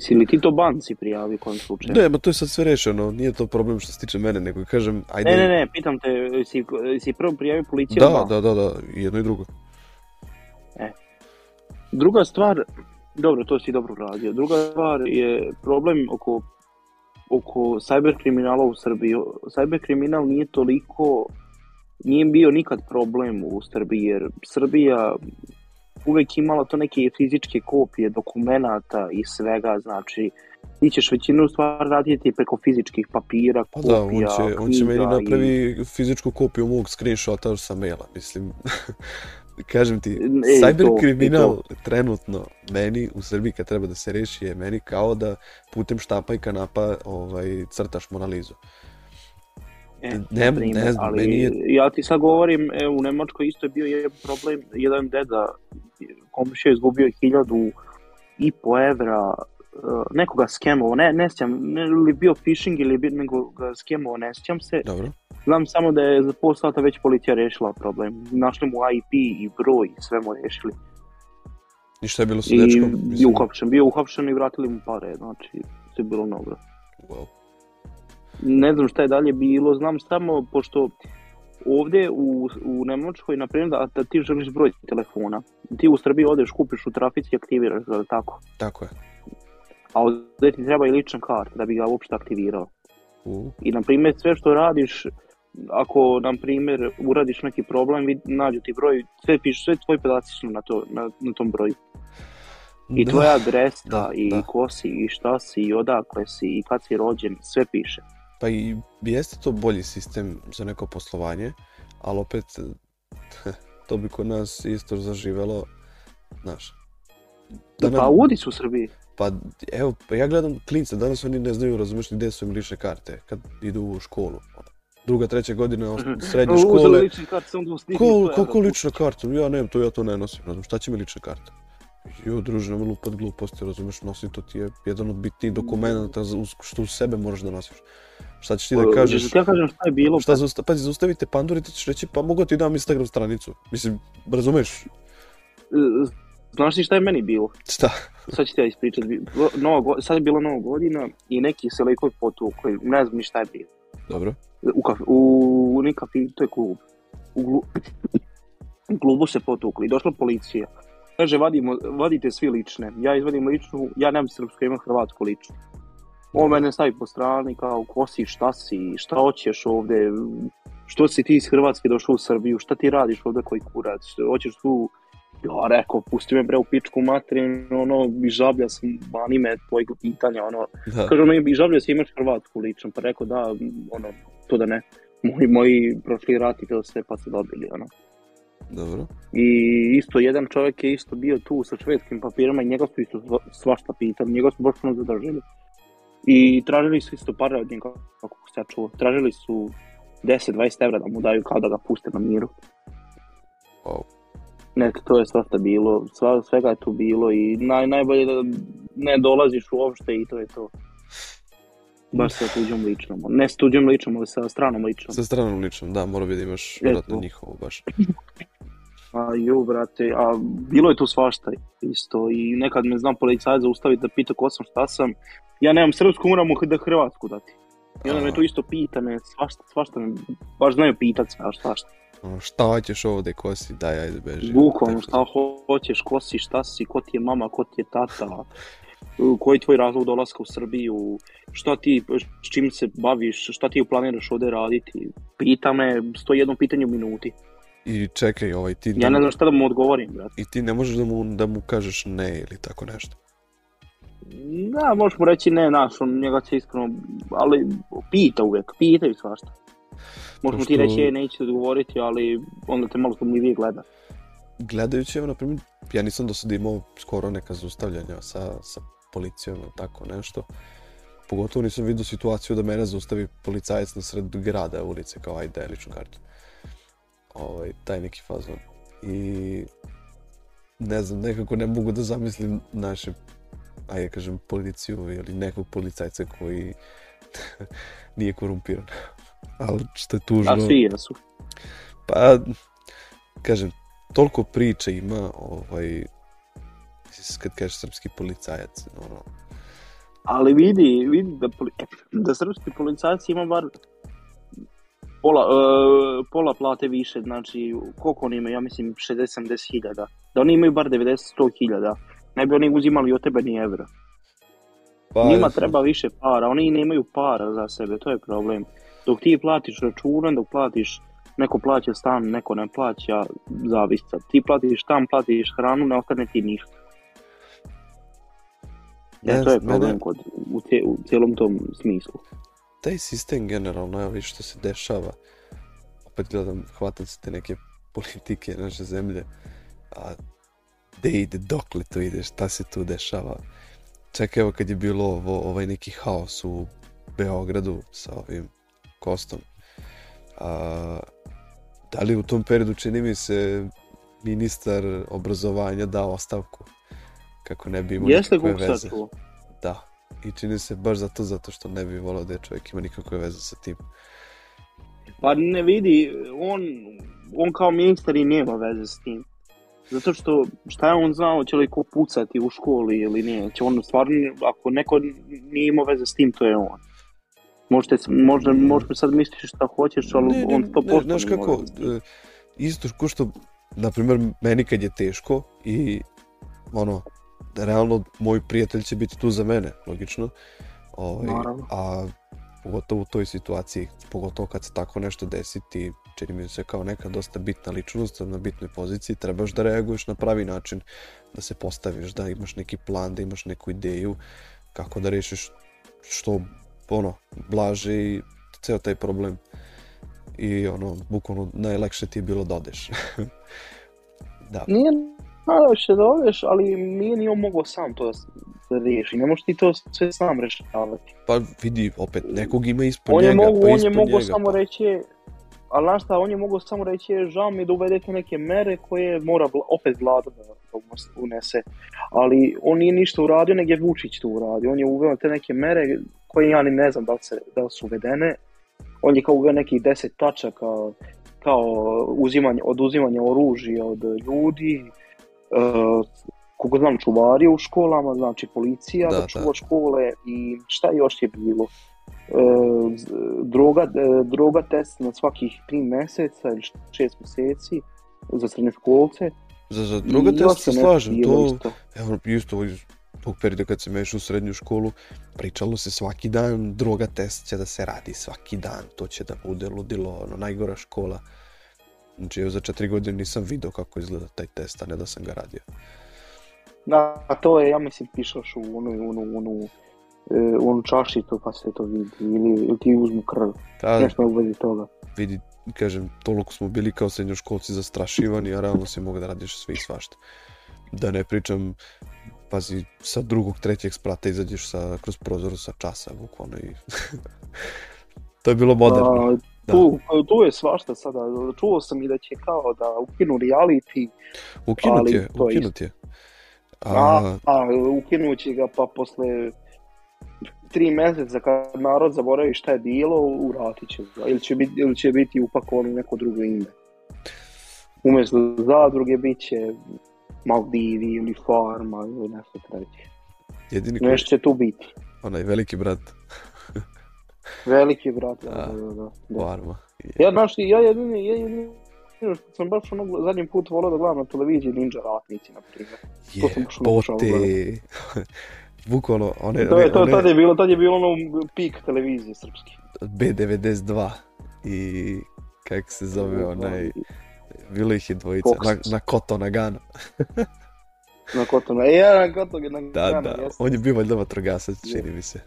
Si li ti to banci prijavi u kojem slučaju? Ne, ma to je sad sve rešeno, nije to problem što se tiče mene, nego kažem, ajde... Ne, ne, ne, pitam te, si, si prvo prijavio policiju? Da, da, da, da, jedno i drugo. Druga stvar, dobro, to si dobro radio. Druga stvar je problem oko oko cyber kriminala u Srbiji. Cyber kriminal nije toliko nije bio nikad problem u Srbiji jer Srbija uvek imala to neke fizičke kopije dokumenata i svega, znači ti ćeš većinu stvari raditi preko fizičkih papira, pa da, kopija, da, on će, knjiga on će meni napravi i... fizičku kopiju mog screenshota sa maila, mislim. kažem ti, cyber kriminal trenutno meni u Srbiji kad treba da se reši je meni kao da putem štapa i kanapa ovaj, crtaš Monalizu. E, ne, primer, ne znam, ali meni je... ja ti sad govorim, e, u Nemačkoj isto je bio jedan problem, jedan deda komšija izgubio hiljadu i po evra e, nekoga skemovo, ne, ne sjećam, ne, li bio phishing ili nego ga skemovo, ne sjećam se. Dobro. Znam samo da je za pol sata već policija rešila problem. Našli mu IP i broj sve mu rešili. I šta je bilo sa dečkom? I, i uhapšen, bio uhapšen i vratili mu pare, znači sve je bilo dobro. Wow. Ne znam šta je dalje bilo, znam samo pošto ovde u, u Nemačkoj, na primjer, da, da ti želiš broj telefona. Ti u Srbiji odeš, kupiš u trafici i aktiviraš, da tako? Tako je. A ovde ti treba i lična karta da bi ga uopšte aktivirao. Uh. I, na primjer, sve što radiš, ako, na primjer, uradiš neki problem, vid, nađu ti broj, sve piše, sve tvoji podaci su na, to, na, na tom broju. I da. tvoja adresa, da, i da. ko si, i šta si, i odakle si, i kad si rođen, sve piše. Pa i jeste to bolji sistem za neko poslovanje, ali opet to bi kod nas isto zaživelo, znaš. Da nam... Pa uvodi su u Srbiji. Pa evo, ja gledam klince, danas oni ne znaju, razumiješ, gde su im lične karte kad idu u školu druga, treća godina mhm. srednje škole. lične karte samo da mu stigne. Ko, ko, lična karta? Ja nemam to, ja to ne nosim. Razum, šta će mi lična karta? Jo, druže, nemoj lupat gluposti, razumeš, nosi to ti je jedan od bitnijih dokumenta što u sebe moraš da nosiš. Šta ćeš ti da kažeš? Ja kažem šta je bilo. Šta pa- zausta, pazi, zaustavite panduri, ti ćeš reći, pa mogu ti dam Instagram stranicu. Mislim, razumeš? E, znaš ti šta je meni bilo? Šta? Sad ću ti ja ispričati. Novo, sad je bila nova godina i neki se likovi potukli, ne znam ni šta je bilo. Dobro u, kafi, u, u ne to je klub. U, u klubu se potukli, došla policija. Kaže, vadimo, vadite svi lične. Ja izvadim ličnu, ja nemam srpsko, imam hrvatsku ličnu. On mene stavi po strani kao, ko si, šta si, šta hoćeš ovde, što si ti iz Hrvatske došao u Srbiju, šta ti radiš ovde koji kurac, hoćeš tu, ja rekao, pusti me bre u pičku materin, ono, žablja sam, vani me tvojeg pitanja, ono, da. kažu mi, žablja si imaš Hrvatsku lično, pa rekao da, ono, to da ne, moji, moji prošli rat i sve pa su dobili, ono. Dobro. I isto, jedan čovjek je isto bio tu sa švedskim papirama i njega su isto svašta pitali, njega su baš ono zadržali. I tražili su isto pare od njega, kako se ja čuo. Tražili su 10-20 evra da mu daju kao da ga puste na miru. Wow. Ne, to je svašta bilo, sva, svega je tu bilo i naj, najbolje da ne dolaziš uopšte i to je to. Baš sa tuđom ličnom. Ne sa tuđom ličnom, ali sa stranom ličnom. Sa stranom ličnom, da, mora bi da imaš vjerojatno njihovo baš. A pa ju, brate, a bilo je tu svašta isto i nekad me znam policajac zaustaviti da pita ko sam, šta sam. Ja nemam srpsku, moram mu da hrvatsku dati. I onda Aha. me tu isto pita, me svašta, svašta me, baš znaju pitat se, šta šta. Ono, šta hoćeš ovde, ko si, daj, ajde, beži. Bukvalno, šta da. hoćeš, ko si, šta si, ko ti je mama, ko ti je tata, koji je tvoj razlog dolaska u Srbiju, šta ti, s čim se baviš, šta ti planiraš ovde raditi. Pita me, stoji jedno pitanje u minuti. I čekaj, ovaj, ti... Ja ne znam šta da mu odgovorim, brat. I ti ne možeš da mu, da mu kažeš ne ili tako nešto? Da, možeš mu reći ne, znaš, on njega će iskreno, ali pita uvek, pitaju svašta. Možeš mu ti reći, je, neću odgovoriti, ali onda te malo sumljivije gleda gledajući, evo, na primjer, ja nisam do sada imao skoro neka zaustavljanja sa, sa policijom ili tako nešto. Pogotovo nisam vidio situaciju da mene zaustavi policajac na sred grada ulice, kao ajde, ličnu kartu. Ovaj, taj neki fazon. I ne znam, nekako ne mogu da zamislim naše, ajde da kažem, policiju ili nekog policajca koji nije korumpiran. Ali što je tužno... A svi jesu. Pa, kažem, toliko priče ima ovaj, kad kažeš srpski policajac, ono... Ali vidi, vidi da, da srpski policajac ima bar pola, uh, pola plate više, znači koliko oni imaju, ja mislim 60-70 hiljada. Da oni imaju bar 90-100 hiljada. Ne bi oni uzimali od tebe ni evra. Pa, Njima treba više para, oni nemaju para za sebe, to je problem. Dok ti platiš račun, dok platiš, neko plaća stan, neko ne plaća, zavisca. Ti platiš stan, platiš hranu, ne ostane ti ništa. Ja, e, to je problem mene... kod, u, cijel, u cijelom tom smislu. Taj sistem generalno, evo vidiš što se dešava, opet gledam, hvatam se te neke politike naše zemlje, a gde ide, dokle to ide, šta se tu dešava. Čak evo kad je bilo ovo, ovaj neki haos u Beogradu sa ovim kostom, a, da li u tom periodu čini mi se ministar obrazovanja dao ostavku? kako ne bi imao Jeste nikakve veze. Tu. Da. I čini se baš zato, zato što ne bi volao da je čovjek ima nikakve veze sa tim. Pa ne vidi, on, on kao ministar i nema veze s tim. Zato što šta je on znao, će li ko pucati u školi ili nije. Će on stvarno, ako neko nije imao veze s tim, to je on. Možete, možda, mm. možda sad misliš šta hoćeš, ali ne, on to posto ne, Znaš kako, e, isto ko što, na primjer, meni kad je teško i ono, realno moj prijatelj će biti tu za mene, logično. Ovaj, a pogotovo u toj situaciji, pogotovo kad se tako nešto desi, ti čini mi se kao neka dosta bitna ličnost na bitnoj poziciji, trebaš da reaguješ na pravi način, da se postaviš, da imaš neki plan, da imaš neku ideju kako da rešiš što ono, blaže i ceo taj problem i ono, bukvalno najlakše ti je bilo da odeš. da. Nije Pa da, će da odeš, ali nije ni on mogao sam to da, da riješi. Ne možeš ti to sve sam rešavati. Pa vidi, opet, mm. nekog ima ispod on njega, mogu, pa on ispod On pa- je mogao samo reći, ali znaš šta, on je mogao samo reći, žao mi da uvedete neke mere koje mora opet vlada da, da unese. Ali on nije ništa uradio, nego je Vučić to uradio. On je uveo te neke mere koje ja ni ne znam da li, se, da li su uvedene. On je kao uveo nekih deset tačaka, kao uzimanje, oduzimanje oružja od ljudi, E, koliko znam, čuvari u školama, znači policija da, da, da. čuva da. škole i šta još je bilo? E, droga, e, droga test na svakih 3 meseca ili 6 meseci za srednjoškolce. Za, za droga I test se slažem, to, isto. evo, isto iz tog perioda kad se išao u srednju školu, pričalo se svaki dan, droga test će da se radi svaki dan, to će da bude ludilo, ono, najgora škola. Znači, evo za četiri godine nisam video kako izgleda taj test, a ne da sam ga radio. Da, a to je, ja mislim, pišaš u onu, onu, onu, e, u onu čašicu pa se to vidi, ili, ili ti uzmu krv, da, nešto u vezi toga. Vidi, kažem, toliko smo bili kao srednjoškolci zastrašivani, a realno se mogu da radiš sve i svašta. Da ne pričam, pazi, sa drugog, trećeg sprata izađeš sa, kroz prozor sa časa, bukvalno i... to je bilo da, moderno. A, Da. Tu, tu je svašta sada. Čuo sam i da će kao da ukinu reality. Ukinut je, to ukinut je. A... A, a ukinući ga pa posle tri meseca kad narod zaboravi šta je bilo, uratit će ga. Ili će biti, ili će biti upakovano neko drugo ime. Umesto zadruge bit će Maldivi ili Farma ili nešto treće. Jedini koji... Nešto će tu biti. Onaj veliki brat Veliki brat, da. da, da, da. da. Varma. Ja, znaš ja jedini, ja jedini što sam baš ono zadnji put volao da gledam na televiziji Ninja Ratnici, na primjer. Je, to sam baš pote. Bukvalno, one... To je, to, one... tad je bilo, tad je bilo ono pik televizije srpski. B92 i kako se zove onaj... Bilo ih je dvojica, na, na Koto Nagano. na Koto Nagano, e, ja na Koto Nagano. Da, da, jesam. on je bio valjda vatrogasac, čini mi se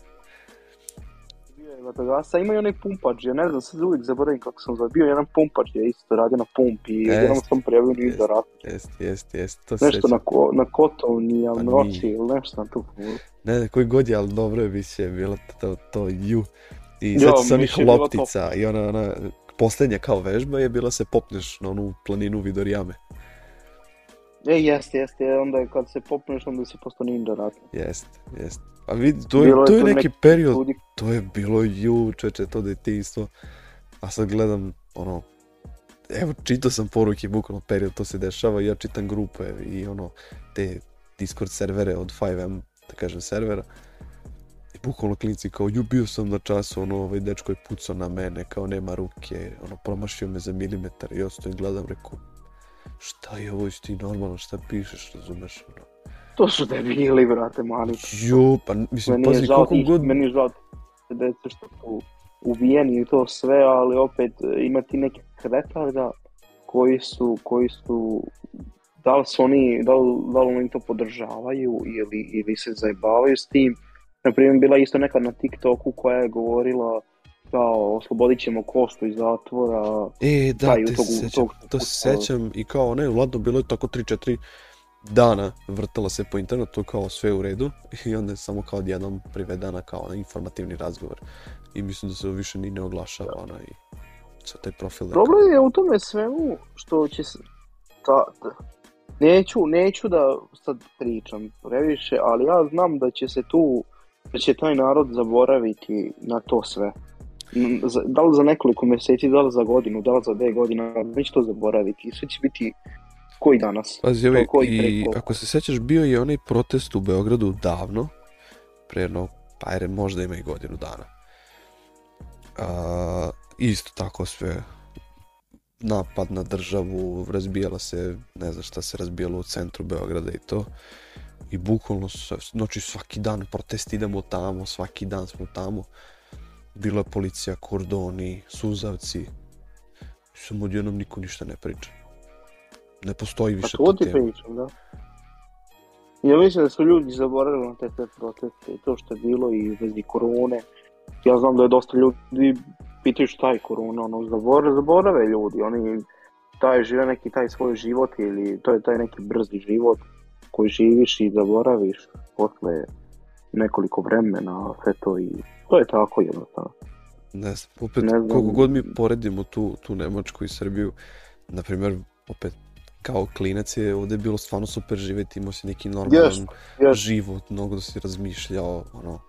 vatrogasca, da, ima i onaj pumpač, ja ne znam, sad uvijek zaboravim kako sam zvao, bio jedan pumpač je isto radio na pumpi i jednom sam prijavio ni za rat. Jest, jest, jest, to se Nešto na, ko, na kotovni, pa ali noći ili nešto sam tu. Ne, ne, koji god je, ali dobro je mislim, bilo to, to, ju. I sad sam ih loptica i ona, ona, poslednja kao vežba je bila se popneš na onu planinu Vidorijame. E, jeste, jeste, onda je kad se popneš, onda si postao ninja ratno. Jeste, jeste. A vidi, to je, to je, to je neki period, ljudi. to je bilo ju, čeče, to detinjstvo. A sad gledam, ono, evo, čitao sam poruke, bukvalno period, to se dešava, ja čitam grupe i ono, te Discord servere od 5M, da kažem, servera. I bukvalno klinci kao, ju, bio sam na času, ono, ovaj dečko je pucao na mene, kao, nema ruke, ono, promašio me za milimetar i ostavim, gledam, rekao, šta je ovo, ti normalno, šta pišeš, razumeš? Ono? To su debili, brate, mani. Jo, pa mislim, meni pazi, koliko tih, god... Meni je žao dece što su ubijeni i to sve, ali opet e, imati neke retarda koji su, koji su da li su oni, da li, da li oni to podržavaju ili, ili se zajebavaju s tim. Naprimjer, bila isto neka na TikToku koja je govorila kao da, oslobodit ćemo kostu iz zatvora. E, da, taj, tog, sećam, tog, to se sećam i kao ne, ladno bilo je tako 3-4 dana vrtala se po internetu kao sve u redu i onda je samo kao odjednom privedana kao onaj informativni razgovor i mislim da se više ni ne oglašava ona i sa taj profil. Dobro je u tome svemu što će se, ta, ta, neću, neću da sad pričam previše, ali ja znam da će se tu da će taj narod zaboraviti na to sve za, da li za nekoliko meseci, da li za godinu, da li za dve godine, već to zaboraviti. Sve će biti koji danas. Pazi, ovaj, koji i, preko. ako se sećaš, bio je onaj protest u Beogradu davno, pre jedno, pa jer možda ima i godinu dana. A, isto tako sve napad na državu, razbijala se, ne znam šta se razbijalo u centru Beograda i to. I bukvalno, znači svaki dan protest idemo tamo, svaki dan smo tamo bila policija, kordoni, suzavci. Samo odjednom niko ništa ne priča. Ne postoji više pa to ti pričam, da. Ja mislim da su ljudi zaboravili na te, te proteste i to što je bilo i vezi korone. Ja znam da je dosta ljudi pitaju šta je korona, ono, zaborave, zaborave ljudi, oni taj žive neki taj svoj život ili to je taj neki brzi život koji živiš i zaboraviš posle nekoliko vremena, sve to i to je tako jednostavno. Ne, opet, ne znam. koliko god mi poredimo tu, tu Nemačku i Srbiju, na primjer, opet, kao klinac je ovde je bilo stvarno super živeti, imao si neki normalan yes, yes. život, mnogo da si razmišljao, ono,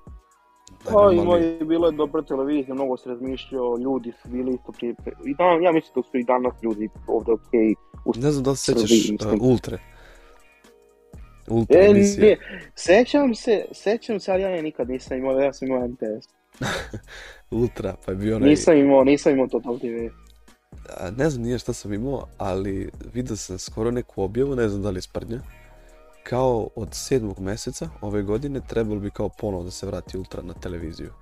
Da, pa, ima je bilo je dobra televizija, mnogo se razmišljao, ljudi su bili isto prije, i dan, ja mislim da su i danas ljudi ovde okej. Okay, ne znam da li sećaš uh, Ultre. Ultra e, emisija. Sećam se, sećam se, ali ja nikad nisam imao, ja sam imao MTS. Ultra, pa je bio onaj... Nisam imao, nisam imao Total TV. A, ne znam nije šta sam imao, ali vidio sam skoro neku objavu, ne znam da li je sprdnja. Kao od sedmog meseca ove godine trebalo bi kao ponovo da se vrati Ultra na televiziju.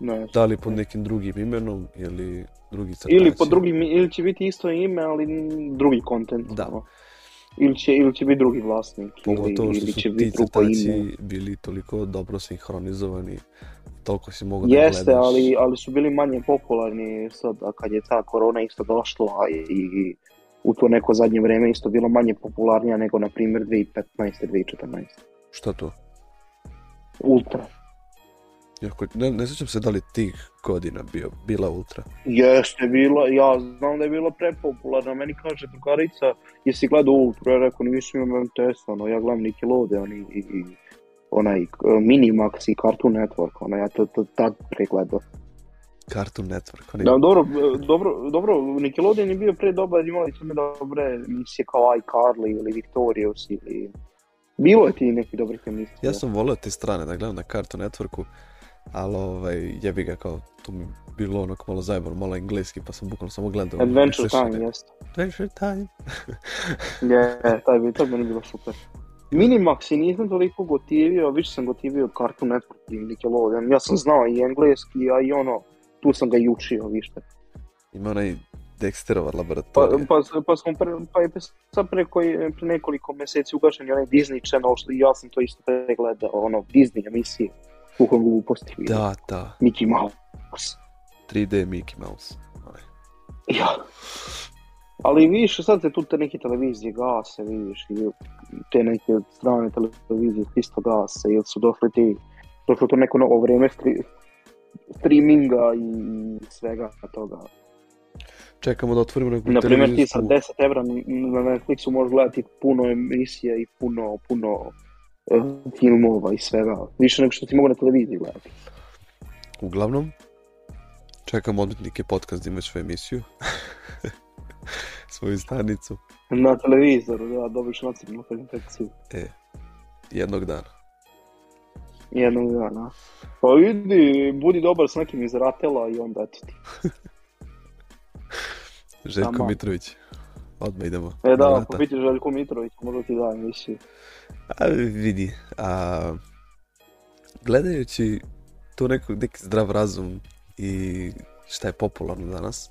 Ne, da li pod nekim drugim imenom ili drugi crtači. Ili pod drugim, ili će biti isto ime, ali drugi kontent. Da. Ono ili će, ili će biti drugi vlasnik. Pogotovo što ili će su ti citaci bili toliko dobro sinhronizovani, toliko si mogao da gledaš. Jeste, ali, ali su bili manje popularni sad, a kad je ta korona isto došla i, i u to neko zadnje vreme isto bilo manje popularnija nego, na primjer, 2015. 2014. Šta to? Ultra. Jako, ne, ne sećam se da li tih godina bio, bila ultra. Jeste bilo, ja znam da je bilo prepopularno, meni kaže drugarica, jesi gledao ultra, ja rekao nisam imam MTS, ono, ja gledam Nickelodeon i, i, i onaj Minimax i Cartoon Network, ono, ja to, to tad pregledao. Cartoon Network. Oni... Da, dobro, dobro, dobro, Nickelodeon je bio pre dobar, imali su mi dobre emisije kao iCarly ili Victorious ili... Bilo je ti neki dobri emisija. Ja sam voleo te strane da gledam na Cartoon Networku ali ovaj, jebi ga kao, to mi bilo ono malo zajebano, malo engleski, pa sam bukvalno samo gledao. Adventure Time, da... jeste. Adventure Time. Je, taj bi, to bi meni bilo super. Minimax i nisam toliko gotivio, više sam gotivio Cartoon Network i Nickelodeon. Ja sam znao i engleski, a i ono, tu sam ga i učio više. Ima onaj Dexterova pa, laboratorija. Pa, pa, pa, smo pre, pa je sad pre, koji, pre nekoliko meseci ugašen i onaj Disney Channel, što ja sam to isto pregledao, ono, Disney emisije u kojem gluposti. Da, da. Mickey Mouse. 3D Mickey Mouse. Ale. Ja. Ali vidiš, sad se tu te neke televizije gase, vidiš, i te neke strane televizije isto gase, jer su došli ti, došlo to neko novo vreme stri, streaminga i svega toga. Čekamo da otvorimo neku Na primjer, ti sa 10 evra na Netflixu možeš gledati puno emisija i puno, puno filmova i svega, više nego što ti mogu na televiziji gledati. Uglavnom, čekam odmetnike podcast da svoju emisiju, svoju stanicu. Na televizoru, da, dobiš nacionalnu frekvenciju. E, jednog dana. Jednog dana. Pa idi, budi dobar s nekim iz Ratela i onda eto ti. Željko Tama. Mitrović. Odmah idemo. E da, pa biti Željko Mitrović, možda ti da emisiju. A vidi, a, gledajući to neko, neki zdrav razum i šta je popularno danas,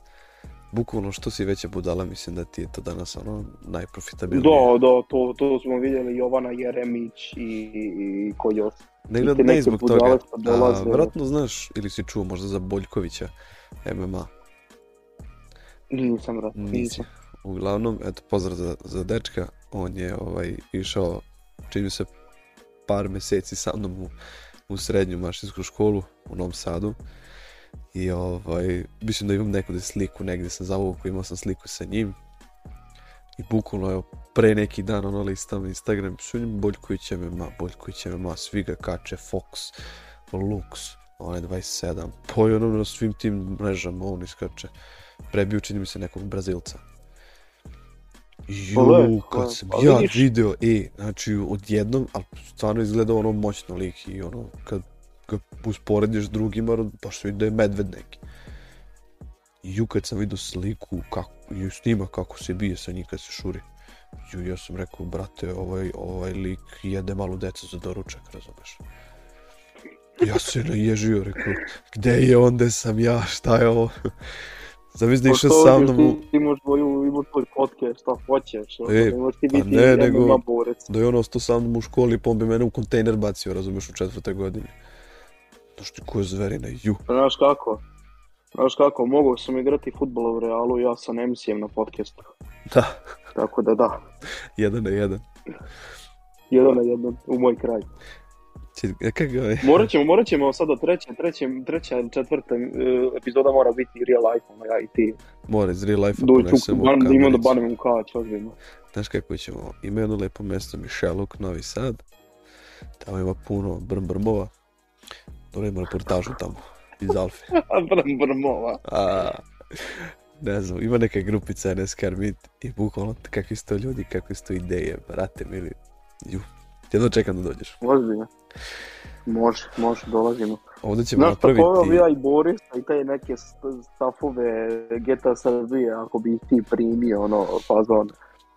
bukvalno što si veća budala, mislim da ti je to danas ono najprofitabilnije. Do, da, do, da, to, to smo vidjeli Jovana Jeremić i, i ko još. Ne gledam ne zbog toga, dolaze... a, vjerojatno znaš, ili si čuo možda za Boljkovića, MMA. Nisam, vrat, nisam. Uglavnom, eto, pozdrav za, za dečka, on je ovaj, išao čini se par meseci sa mnom u, u srednju mašinsku školu u Novom Sadu i ovaj, mislim da imam neku da sliku negde sam zavukao, imao sam sliku sa njim i bukvalno je pre neki dan ono listam Instagram njim Boljkovića ma, Boljkovića ma svi ga kače, Fox, Lux, on je 27, pojoj ono na svim tim mrežama on iskače, prebio čini mi se nekog Brazilca Pa ju, kad da, sam ja vidiš... video, e, znači, odjednom, ali stvarno izgleda ono moćno lik i ono, kad ga usporediš drugima, baš se da je medved neki. ju, kad sam vidio sliku, kako, ju snima kako se bije sa njih kad se šuri. Ju, ja sam rekao, brate, ovaj, ovaj lik jede malo deca za doručak, razumeš? Ja se naježio, rekao, gde je onda sam ja, šta je ovo? Zavis pa da išao sa mnom u... Ti imaš tvoju, imaš tvoj podcast, šta hoćeš, e, možeš ti pa biti ne, nego, borec. Da je on ostao sa mnom u školi, pa on bi mene u kontejner bacio, razumeš, u četvrte godine. To što ko je zverina, ju. Pa znaš kako, znaš kako, mogao sam igrati futbol u Realu, ja sam MC-em na podcastu. Da. Tako da da. jedan na jedan. jedan na jedan, u moj kraj. E, morat ćemo, morat ćemo sada treća, treća, treća četvrta uh, epizoda mora biti real life, ono ja i ti. Mora iz real life-a ponesemo ban, u Ima da, da banemo u kač, ozbiljno. Znaš kako ćemo, ima jedno lepo mesto Mišeluk, Novi Sad. Tamo ima puno brm brmova. Dovedemo reportažu tamo, iz Alfe. brm brmova. A, ne znam, ima neka grupica NSK Armit i bukvalno kakvi sto ljudi, kakvi sto ideje, brate mili. Ju, Jedno čekam da dođeš. Ozbiljno. Može, može, dolazimo. Ovde ćemo Znaš, napraviti... Znaš, tako ja i Boris, i taj neke stafove GTA Srbije, ako bi ih ti primio, ono, fazon.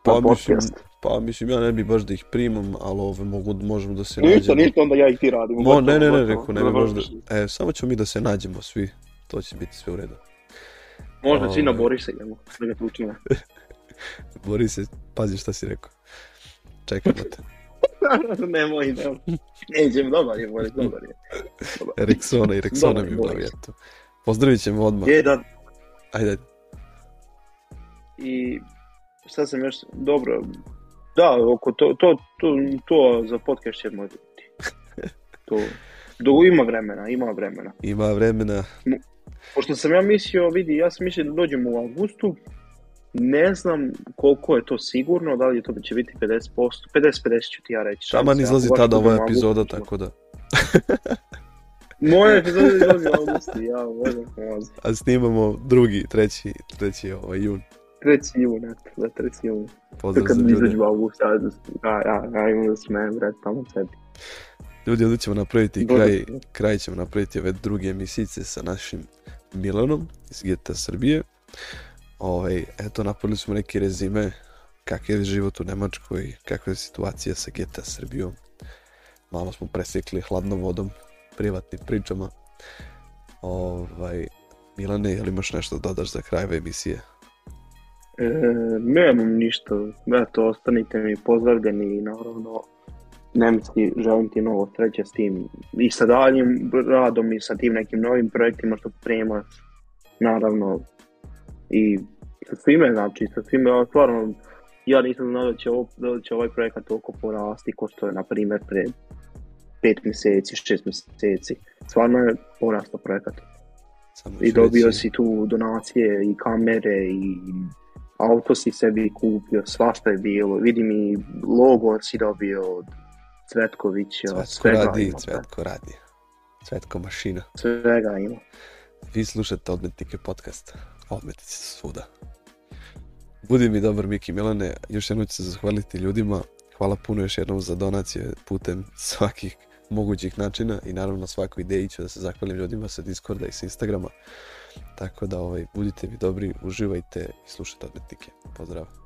Pa, mislim, pa mislim, ja ne bi baš da ih primam, ali ove mogu, možemo da se ništa, nađemo. Ništa, ništa, onda ja i ti radimo. Mo, ne, ne, ne, reko, ne, ne, možda, e, samo ćemo mi da se nađemo svi, to će biti sve u redu. Možda um... sina Borisa idemo, da ga tučimo. Borise, pazi šta si rekao. Čekamo te. nemoj, nemoj. Nećem, dobar je, Boris, dobar je. Dobar. Eriksona, Eriksona dobar, bi bila vjeto. Pozdravit ćemo odmah. Jedan. Ajde. I šta sam još, dobro, da, oko to, to, to, to za podcast ćemo odjeti. To, do, ima vremena, ima vremena. Ima vremena. Pošto sam ja mislio, vidi, ja sam mislio da dođem u avgustu, Ne znam koliko je to sigurno, da li to da će biti 50%, 50-50 ću ti ja reći. Taman izlazi ja, tada da ova epizoda, tako da. Moja epizoda izlazi u augustu, ja volim A snimamo drugi, treći, treći ovaj, jun. Treći jun, eto, da, treći jun. Pozdrav Kad za ljude. Izađu august, ja, ja, ja, ja imam da smijem, vrat, tamo sebi. Ljudi, onda ćemo napraviti Dobre. kraj, kraj ćemo napraviti ove druge emisice sa našim Milanom iz Geta Srbije. Ovaj, eto, napravili smo neki rezime kakav je život u Nemačkoj, kakva je situacija sa GTA Srbijom. Malo smo presekli hladnom vodom, privatnim pričama. Ovaj, Milane, je li imaš nešto da dodaš za kraj emisije? E, nemam ništa. Eto, ostanite mi pozdravljeni i naravno Nemci, želim ti novo sreće s tim i sa daljim radom i sa tim nekim novim projektima što primaš. Naravno, i sa svime, znači, sa svime, ja, stvarno, ja nisam znao da će, ovo, da će ovaj projekat toliko porasti ko što je, na primjer, pre pet mjeseci, šest mjeseci. Stvarno je porastao projekat. Samo I dobio reći. si tu donacije i kamere i auto si sebi kupio, svašta je bilo. Vidim i logo si dobio od Cvetkovića. Cvetko radi, Cvetko radi. Cvetko mašina. Svega ima. Vi slušate Odmetnike podcast. Odmetnici su svuda. Budi mi dobar Miki Milane, još jednom ću se zahvaliti ljudima, hvala puno još jednom za donacije putem svakih mogućih načina i naravno svaku ideji ću da se zahvalim ljudima sa Discorda i sa Instagrama. Tako da ovaj, budite mi dobri, uživajte i slušajte odmetnike. Pozdrav!